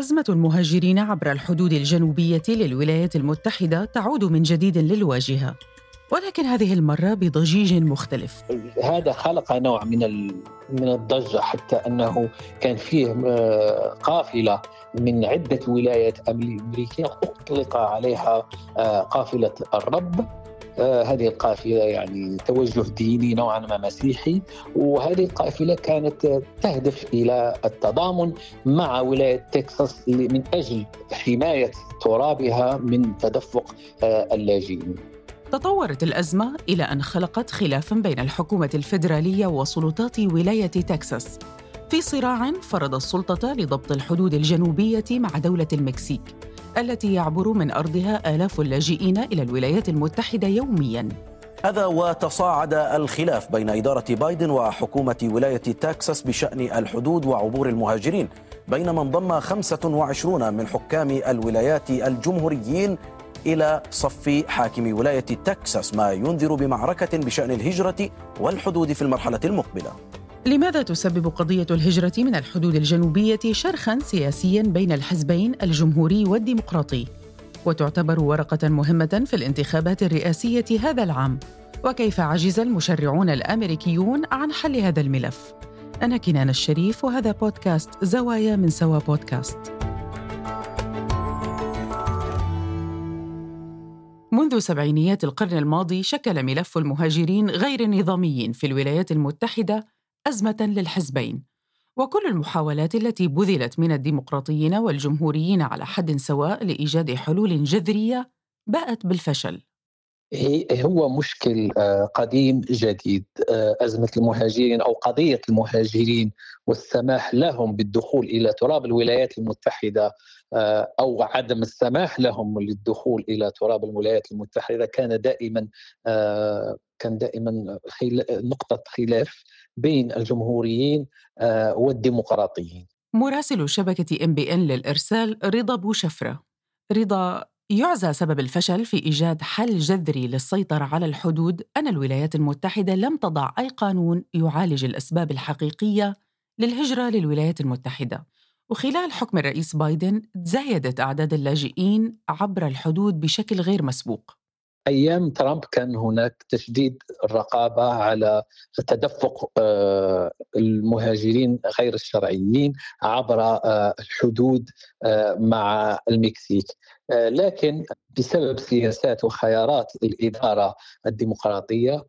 أزمة المهاجرين عبر الحدود الجنوبية للولايات المتحدة تعود من جديد للواجهة. ولكن هذه المرة بضجيج مختلف. هذا خلق نوع من من الضجة حتى أنه كان فيه آه، قافلة من عدة ولايات أمريكية أطلق عليها آه، قافلة الرب. هذه القافلة يعني توجه ديني نوعا ما مسيحي وهذه القافلة كانت تهدف إلى التضامن مع ولاية تكساس من أجل حماية ترابها من تدفق آه اللاجئين. تطورت الأزمة إلى أن خلقت خلافا بين الحكومة الفيدرالية وسلطات ولاية تكساس. في صراع فرض السلطة لضبط الحدود الجنوبية مع دولة المكسيك. التي يعبر من أرضها آلاف اللاجئين إلى الولايات المتحدة يومياً. هذا وتصاعد الخلاف بين إدارة بايدن وحكومة ولاية تكساس بشأن الحدود وعبور المهاجرين بينما انضم 25 من حكام الولايات الجمهوريين إلى صف حاكم ولاية تكساس ما ينذر بمعركة بشأن الهجرة والحدود في المرحلة المقبلة. لماذا تسبب قضية الهجرة من الحدود الجنوبية شرخا سياسيا بين الحزبين الجمهوري والديمقراطي؟ وتعتبر ورقة مهمة في الانتخابات الرئاسية هذا العام، وكيف عجز المشرعون الأمريكيون عن حل هذا الملف؟ أنا كنان الشريف وهذا بودكاست زوايا من سوا بودكاست. منذ سبعينيات القرن الماضي شكل ملف المهاجرين غير النظاميين في الولايات المتحدة أزمة للحزبين. وكل المحاولات التي بذلت من الديمقراطيين والجمهوريين على حد سواء لإيجاد حلول جذرية باءت بالفشل. هو مشكل آه، قديم جديد. آه، أزمة المهاجرين أو قضية المهاجرين والسماح لهم بالدخول إلى تراب الولايات المتحدة آه، أو عدم السماح لهم للدخول إلى تراب الولايات المتحدة كان دائما كان دائما نقطة خلاف. بين الجمهوريين آه، والديمقراطيين. مراسل شبكة إم بي إن للإرسال رضا بوشفرة. رضا يعزى سبب الفشل في إيجاد حل جذري للسيطرة على الحدود. أن الولايات المتحدة لم تضع أي قانون يعالج الأسباب الحقيقية للهجرة للولايات المتحدة. وخلال حكم الرئيس بايدن تزايدت أعداد اللاجئين عبر الحدود بشكل غير مسبوق. أيام ترامب كان هناك تشديد الرقابة على تدفق آه، المهاجرين غير الشرعيين عبر آه، الحدود آه، مع المكسيك. لكن بسبب سياسات وخيارات الإدارة الديمقراطية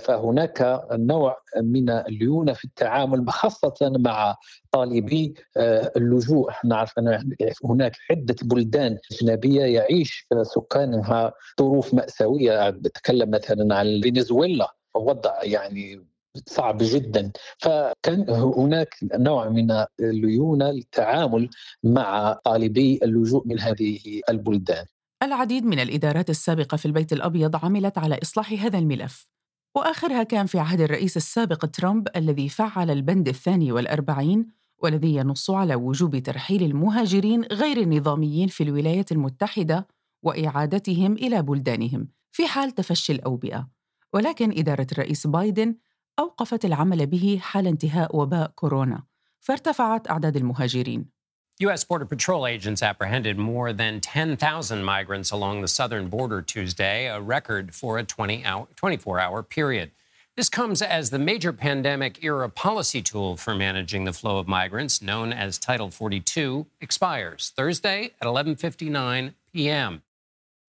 فهناك نوع من الليونة في التعامل خاصة مع طالبي آه، اللجوء. نعرف إن هناك عدة بلدان أجنبية يعيش سكانها ظروف مأساوية. بتكلم مثلا عن فنزويلا وضع يعني صعب جدا. فكان هناك نوع من الليونة للتعامل مع طالبي اللجوء من هذه البلدان. العديد من الإدارات السابقة في البيت الأبيض عملت على إصلاح هذا الملف. وآخرها كان في عهد الرئيس السابق ترامب الذي فعل البند الثاني والأربعين والذي ينص على وجوب ترحيل المهاجرين غير النظاميين في الولايات المتحدة وإعادتهم إلى بلدانهم في حال تفشي الأوبئة. ولكن إدارة الرئيس بايدن أوقفت العمل به حال انتهاء وباء كورونا فارتفعت أعداد المهاجرين. U.S. Border Patrol agents apprehended more than 10,000 migrants along the southern border Tuesday, a record for a 20 hour, 24 hour period. This comes as the major pandemic era policy tool for managing the flow of migrants, known as Title 42, expires Thursday at 11:59 p.m.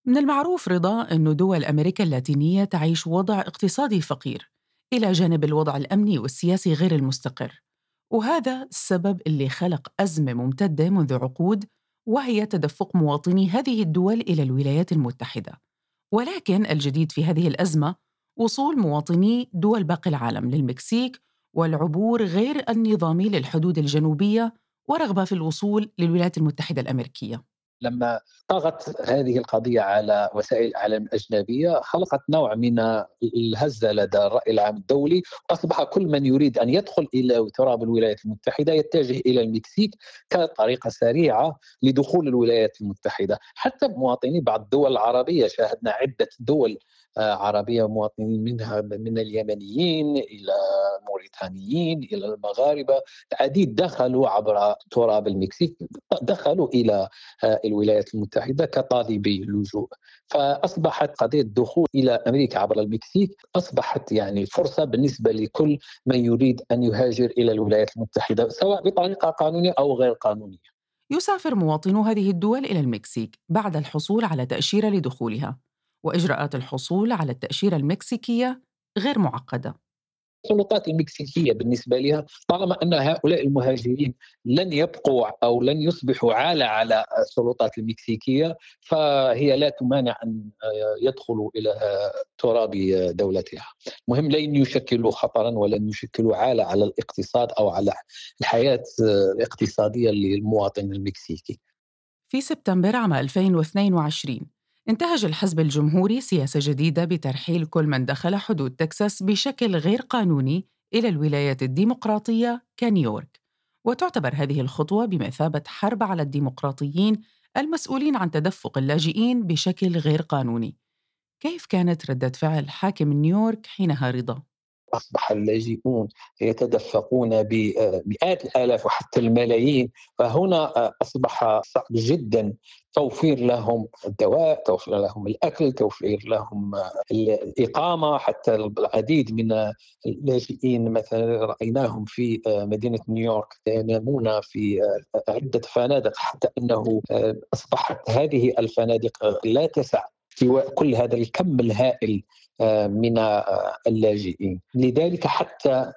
من المعروف رضا أن دول أمريكا اللاتينية تعيش وضع اقتصادي فقير إلى جانب الوضع الأمني والسياسي غير المستقر وهذا السبب اللي خلق أزمة ممتدة منذ عقود وهي تدفق مواطني هذه الدول إلى الولايات المتحدة. ولكن الجديد في هذه الأزمة وصول مواطني دول باقي العالم للمكسيك والعبور غير النظامي للحدود الجنوبية ورغبة في الوصول للولايات المتحدة الأمريكية. لما طغت هذه القضية على وسائل الإعلام الأجنبية خلقت نوع من الهزة لدى الرأي العام الدولي. وأصبح كل من يريد أن يدخل إلى تراب الولايات المتحدة يتجه إلى المكسيك كطريقة سريعة لدخول الولايات المتحدة. حتى مواطني بعض الدول العربية شاهدنا عدة دول عربية ومواطنين منها من اليمنيين إلى موريتانيين إلى المغاربة. العديد دخلوا عبر تراب المكسيك دخلوا إلى الولايات المتحدة كطالبي لجوء. فأصبحت قضية الدخول إلى أمريكا عبر المكسيك أصبحت يعني فرصة بالنسبة لكل من يريد أن يهاجر إلى الولايات المتحدة سواء بطريقة قانونية أو غير قانونية. يسافر مواطنو هذه الدول إلى المكسيك بعد الحصول على تأشيرة لدخولها، وإجراءات الحصول على التأشيرة المكسيكية غير معقدة. السلطات المكسيكية بالنسبة لها طالما أن هؤلاء المهاجرين لن يبقوا أو لن يصبحوا عالة على السلطات المكسيكية فهي لا تمانع أن يدخلوا إلى تراب دولتها. مهم لن يشكلوا خطرا ولن يشكلوا عالة على الاقتصاد أو على الحياة الاقتصادية للمواطن المكسيكي. في سبتمبر عام 2022 انتهج الحزب الجمهوري سياسة جديدة بترحيل كل من دخل حدود تكساس بشكل غير قانوني إلى الولايات الديمقراطية كنيويورك وتعتبر هذه الخطوة بمثابة حرب على الديمقراطيين المسؤولين عن تدفق اللاجئين بشكل غير قانوني كيف كانت ردة فعل حاكم نيويورك حينها رضا؟ أصبح اللاجئون يتدفقون بمئات الآلاف وحتى الملايين. فهنا أصبح صعب جدا توفير لهم الدواء توفير لهم الأكل توفير لهم الإقامة. حتى العديد من اللاجئين مثلا رأيناهم في مدينة نيويورك ينامون في عدة فنادق حتى أنه أصبحت هذه الفنادق لا تسع سوى كل هذا الكم الهائل آه، من آه، اللاجئين. لذلك حتى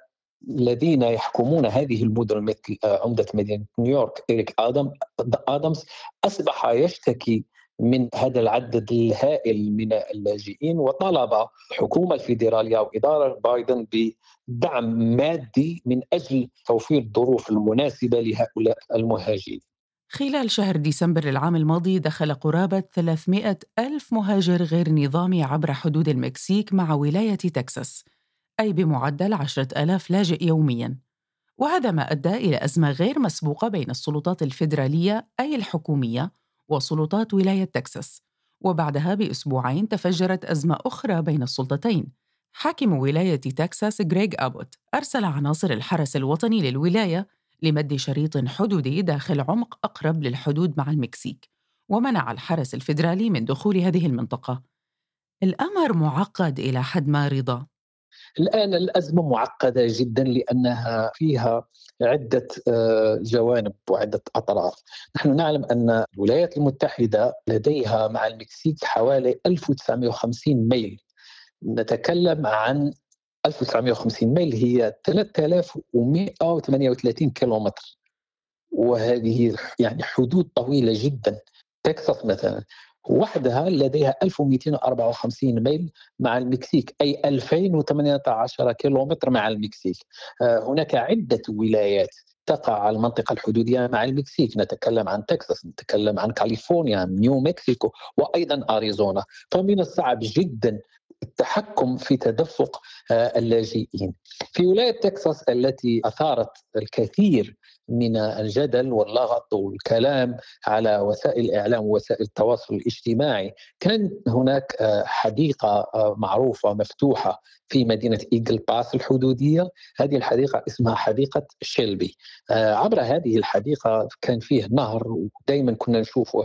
الذين يحكمون هذه المدن مثل آه، عمدة مدينة نيويورك إريك آدم آدمز أصبح يشتكي من هذا العدد الهائل من اللاجئين وطلب الحكومة الفيدرالية وإدارة بايدن بدعم مادي من أجل توفير الظروف المناسبة لهؤلاء المهاجرين. خلال شهر ديسمبر العام الماضي دخل قرابة 300 ألف مهاجر غير نظامي عبر حدود المكسيك مع ولاية تكساس أي بمعدل عشرة ألاف لاجئ يومياً. وهذا ما أدى إلى أزمة غير مسبوقة بين السلطات الفيدرالية أي الحكومية وسلطات ولاية تكساس. وبعدها بأسبوعين تفجرت أزمة أخرى بين السلطتين. حاكم ولاية تكساس غريغ أبوت أرسل عناصر الحرس الوطني للولاية لمد شريط حدودي داخل عمق أقرب للحدود مع المكسيك ومنع الحرس الفيدرالي من دخول هذه المنطقة. الأمر معقد إلى حد ما رضا؟ الآن الأزمة معقدة جدا لأنها فيها عدة آه، جوانب وعدة أطراف. نحن نعلم أن الولايات المتحدة لديها مع المكسيك حوالي 1950 ميل. نتكلم عن 1950 ميل هي 3138 كيلومتر. وهذه يعني حدود طويلة جدا. تكساس مثلا. وحدها لديها 1254 ميل مع المكسيك أي 2018 كيلومتر مع المكسيك. آه، هناك عدة ولايات تقع على المنطقة الحدودية مع المكسيك. نتكلم عن تكساس نتكلم عن كاليفورنيا نيو مكسيكو وأيضا أريزونا. فمن الصعب جدا التحكم في تدفق آه، اللاجئين. في ولاية تكساس التي أثارت الكثير من الجدل واللغط والكلام على وسائل الإعلام ووسائل التواصل الاجتماعي، كان هناك آه، حديقة آه، معروفة مفتوحة في مدينة إيجل باس الحدودية، هذه الحديقة اسمها حديقة شيلبي. عبر هذه الحديقة كان فيه نهر ودائما كنا نشوف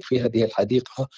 في هذه الحديقة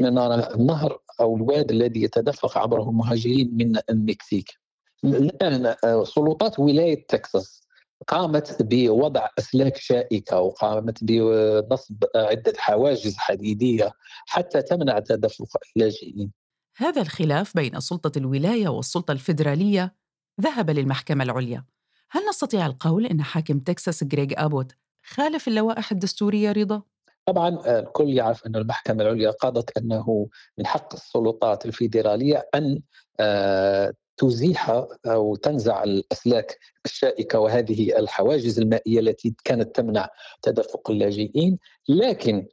نرى النهر أو الواد الذي يتدفق عبره المهاجرين من المكسيك. الآن آه، سلطات ولاية تكساس قامت بوضع أسلاك شائكة وقامت بنصب عدة حواجز حديدية حتى تمنع تدفق اللاجئين. هذا الخلاف بين سلطة الولاية والسلطة الفيدرالية ذهب للمحكمة العليا. هل نستطيع القول إن حاكم تكساس غريغ أبوت خالف اللوائح الدستورية رضا؟ طبعا الكل يعرف أن المحكمة العليا قضت أنه من حق السلطات الفيدرالية أن آه، تزيح أو تنزع الأسلاك الشائكة وهذه الحواجز المائية التي كانت تمنع تدفق اللاجئين. لكن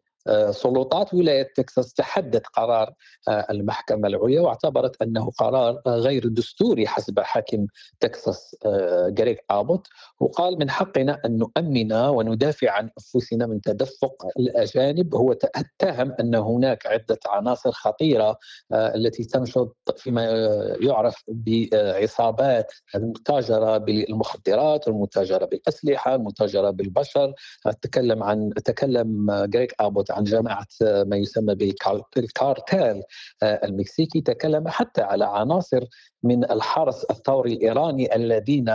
سلطات ولاية تكساس تحدت قرار المحكمة العليا واعتبرت أنه قرار غير دستوري حسب حاكم تكساس جريك أبوت. وقال من حقنا أن نؤمن وندافع عن أنفسنا من تدفق الأجانب. هو اتهم أن هناك عدة عناصر خطيرة التي تنشط فيما يعرف بعصابات المتاجرة بالمخدرات المتاجرة بالأسلحة المتاجرة بالبشر. تكلم عن تكلم جريك أبوت عن جماعة ما يسمى بالكارتيل المكسيكي تكلم حتى على عناصر من الحرس الثوري الإيراني الذين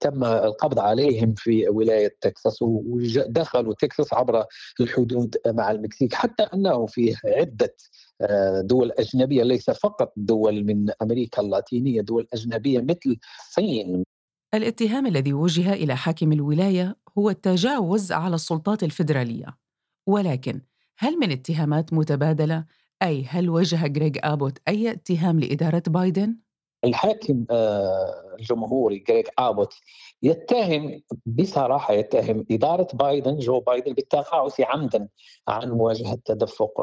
تم القبض عليهم في ولاية تكساس ودخلوا تكساس عبر الحدود مع المكسيك. حتى أنه في عدة دول أجنبية ليس فقط دول من أمريكا اللاتينية دول أجنبية مثل الصين. الاتهام الذي وجه إلى حاكم الولاية هو التجاوز على السلطات الفيدرالية. ولكن هل من اتهامات متبادلة أي هل وجه غريغ آبوت أي اتهام لإدارة بايدن؟ الحاكم الجمهوري جريج آبوت يتهم بصراحة يتهم إدارة بايدن جو بايدن بالتقاعس عمدا عن مواجهة تدفق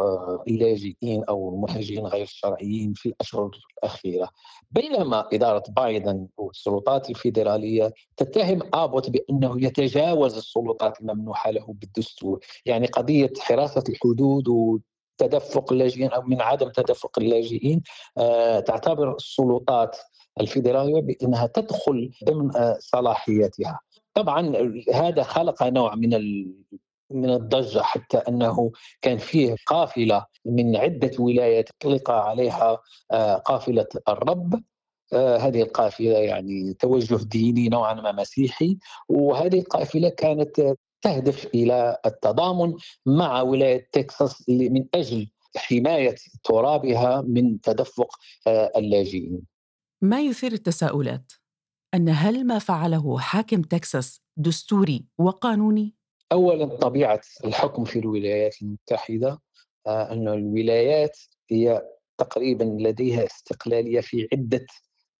اللاجئين أو المهاجرين غير الشرعيين في الأشهر الأخيرة. بينما إدارة بايدن والسلطات الفيدرالية تتهم آبوت بأنه يتجاوز السلطات الممنوحة له بالدستور. يعني قضية حراسة الحدود تدفق اللاجئين أو من عدم تدفق اللاجئين آه، تعتبر السلطات الفيدرالية بأنها تدخل ضمن آه، صلاحيتها. طبعا هذا خلق نوع من من الضجة حتى أنه كان فيه قافلة من عدة ولايات اطلق عليها آه، قافلة الرب هذه القافلة يعني توجه ديني نوعا ما مسيحي وهذه القافلة كانت تهدف إلى التضامن مع ولاية تكساس من أجل حماية ترابها من تدفق آه، اللاجئين. ما يثير التساؤلات أن هل ما فعله حاكم تكساس دستوري وقانوني؟ اولا طبيعة الحكم في الولايات المتحدة آه، أن الولايات هي تقريبا لديها استقلالية في عدة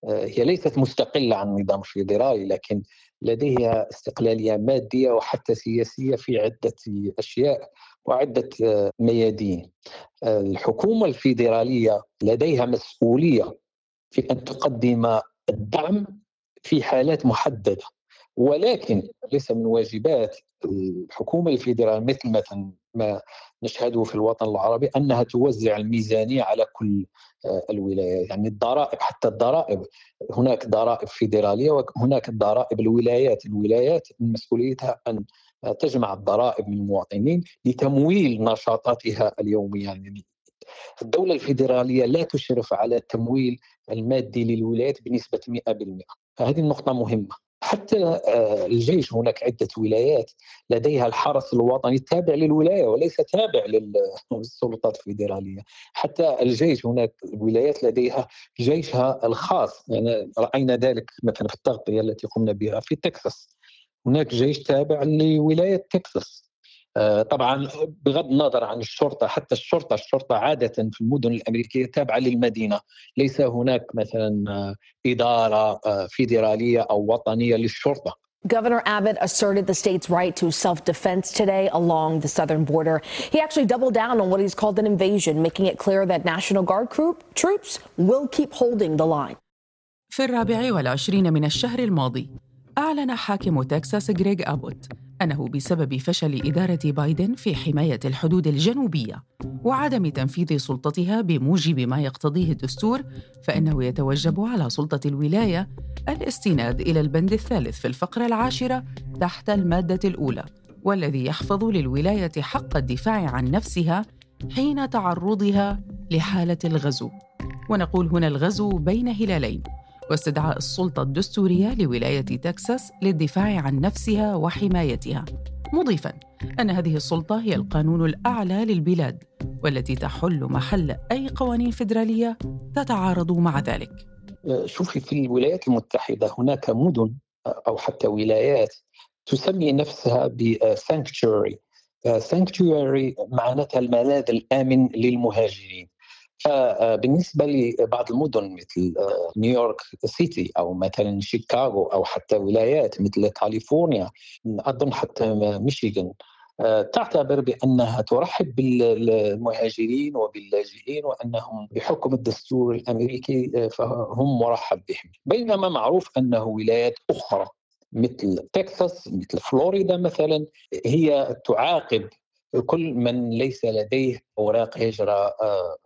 آه، هي ليست مستقلة عن النظام الفيدرالي لكن لديها استقلالية مادية وحتى سياسية في عدة أشياء وعدة آه، ميادين. الحكومة الفيدرالية لديها مسؤولية في أن تقدم الدعم في حالات محددة ولكن ليس من واجبات الحكومة الفيدراليه مثل مثلا ما نشهده في الوطن العربي أنها توزع الميزانية على كل آه، الولايات. يعني الضرائب حتى الضرائب هناك ضرائب فيدرالية وهناك ضرائب الولايات. الولايات من مسؤوليتها أن تجمع الضرائب من المواطنين لتمويل نشاطاتها اليومية. يعني الدولة الفيدرالية لا تشرف على التمويل المادي للولايات بنسبة 100% فهذه النقطة مهمة. حتى آه، الجيش هناك عدة ولايات لديها الحرس الوطني التابع للولاية وليس تابع للسلطات الفيدرالية. حتى الجيش هناك ولايات لديها جيشها الخاص. يعني رأينا ذلك مثلا في التغطية التي قمنا بها في تكساس. هناك جيش تابع لولاية تكساس. طبعا بغض النظر عن الشرطه حتى الشرطه الشرطه عاده في المدن الامريكيه تابعه للمدينه ليس هناك مثلا آه، اداره آه، فيدراليه أو وطنيه للشرطه Governor Abbott asserted the state's right to self defense today along the southern border. He actually doubled down on what he's called an invasion, making it clear that National Guard troops will keep holding the line. في الرابع والعشرين من الشهر الماضي أعلن حاكم تكساس غريغ أبوت أنه بسبب فشل إدارة بايدن في حماية الحدود الجنوبية وعدم تنفيذ سلطتها بموجب ما يقتضيه الدستور فإنه يتوجب على سلطة الولاية الاستناد إلى البند الثالث في الفقرة العاشرة تحت المادة الأولى والذي يحفظ للولاية حق الدفاع عن نفسها حين تعرضها لحالة الغزو. ونقول هنا الغزو بين هلالين. واستدعاء السلطة الدستورية لولاية تكساس للدفاع عن نفسها وحمايتها. مضيفا أن هذه السلطة هي القانون الأعلى للبلاد والتي تحل محل أي قوانين فيدرالية تتعارض مع ذلك. شوفي في الولايات المتحدة هناك مدن أو حتى ولايات تسمي نفسها ب sanctuary sanctuary معناتها الملاذ الآمن للمهاجرين. فبالنسبه لبعض المدن مثل آه، نيويورك سيتي أو مثلا شيكاغو أو حتى ولايات مثل كاليفورنيا أظن حتى ميشيغان. آه، تعتبر بأنها ترحب بالمهاجرين وباللاجئين وأنهم بحكم الدستور الأمريكي آه، فهم مرحب بهم. بينما معروف أنه ولايات أخرى مثل تكساس مثل فلوريدا مثلا هي تعاقب كل من ليس لديه أوراق هجرة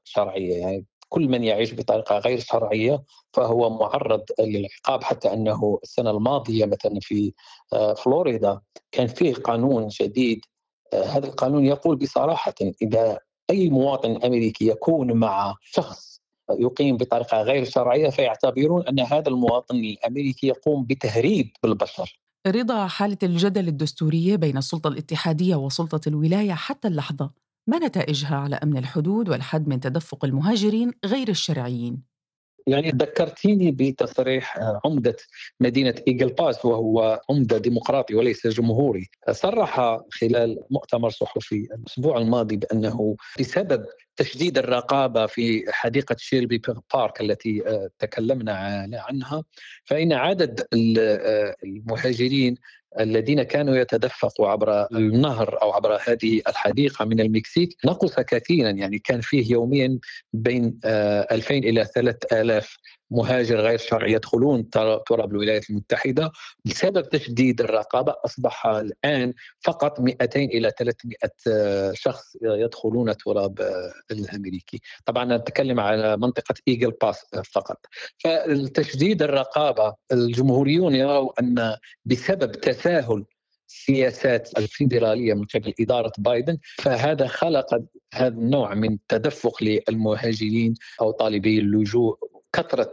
شرعية يعني كل من يعيش بطريقة غير شرعية فهو معرض للعقاب حتى أنه السنة الماضية مثلا في آه، فلوريدا كان فيه قانون جديد آه، هذا القانون يقول بصراحة إذا أي مواطن أمريكي يكون مع شخص يقيم بطريقة غير شرعية فيعتبرون أن هذا المواطن الأمريكي يقوم بتهريب بالبشر. رضا حالة الجدل الدستورية بين السلطة الاتحادية وسلطة الولاية حتى اللحظة ما نتائجها على أمن الحدود والحد من تدفق المهاجرين غير الشرعيين؟ يعني ذكرتيني بتصريح عمدة مدينة إيجل باس وهو عمدة ديمقراطي وليس جمهوري صرح خلال مؤتمر صحفي الأسبوع الماضي بأنه بسبب تشديد الرقابة في حديقة شيلبي بارك التي تكلمنا عنها. فإن عدد المهاجرين الذين كانوا يتدفقوا عبر النهر أو عبر هذه الحديقة من المكسيك نقص كثيرا. يعني كان فيه يوميا بين 2000 آه، إلى 3000 مهاجر غير شرعي يدخلون تراب الولايات المتحدة بسبب تشديد الرقابة. أصبح الآن فقط 200 إلى 300 آه، شخص يدخلون تراب الأمريكي. طبعا نتكلم على منطقة إيجل باس فقط. فتشديد الرقابة الجمهوريون يروا أن بسبب تساهل السياسات الفيدرالية من قبل إدارة بايدن فهذا خلق هذا النوع من التدفق للمهاجرين أو طالبي اللجوء كثرة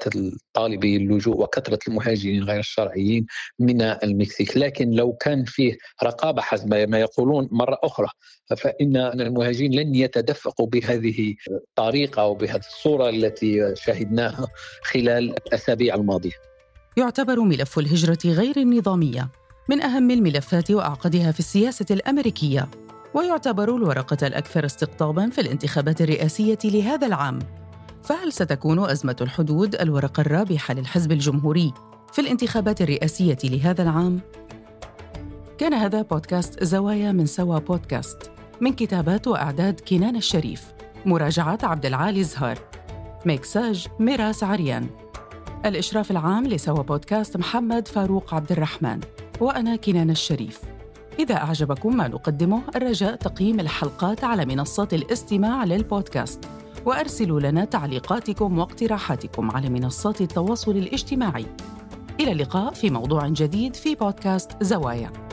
طالبي اللجوء وكثرة المهاجرين غير الشرعيين من المكسيك. لكن لو كان فيه رقابة حسب ما يقولون مرة أخرى فإن المهاجرين لن يتدفقوا بهذه الطريقة أو بهذه الصورة التي شاهدناها خلال الأسابيع الماضية. يعتبر ملف الهجرة غير النظامية من أهم الملفات وأعقدها في السياسة الأمريكية ويعتبر الورقة الأكثر استقطاباً في الانتخابات الرئاسية لهذا العام. فهل ستكون أزمة الحدود الورقة الرابحة للحزب الجمهوري في الانتخابات الرئاسية لهذا العام؟ كان هذا بودكاست زوايا من سوا بودكاست من كتابات وإعداد كنان الشريف مراجعة عبد العالي زهار ميكساج ميراس عريان. الإشراف العام لسوا بودكاست محمد فاروق عبد الرحمن وأنا كنان الشريف. إذا أعجبكم ما نقدمه الرجاء تقييم الحلقات على منصات الاستماع للبودكاست. وأرسلوا لنا تعليقاتكم واقتراحاتكم على منصات التواصل الاجتماعي. إلى اللقاء في موضوع جديد في بودكاست زوايا.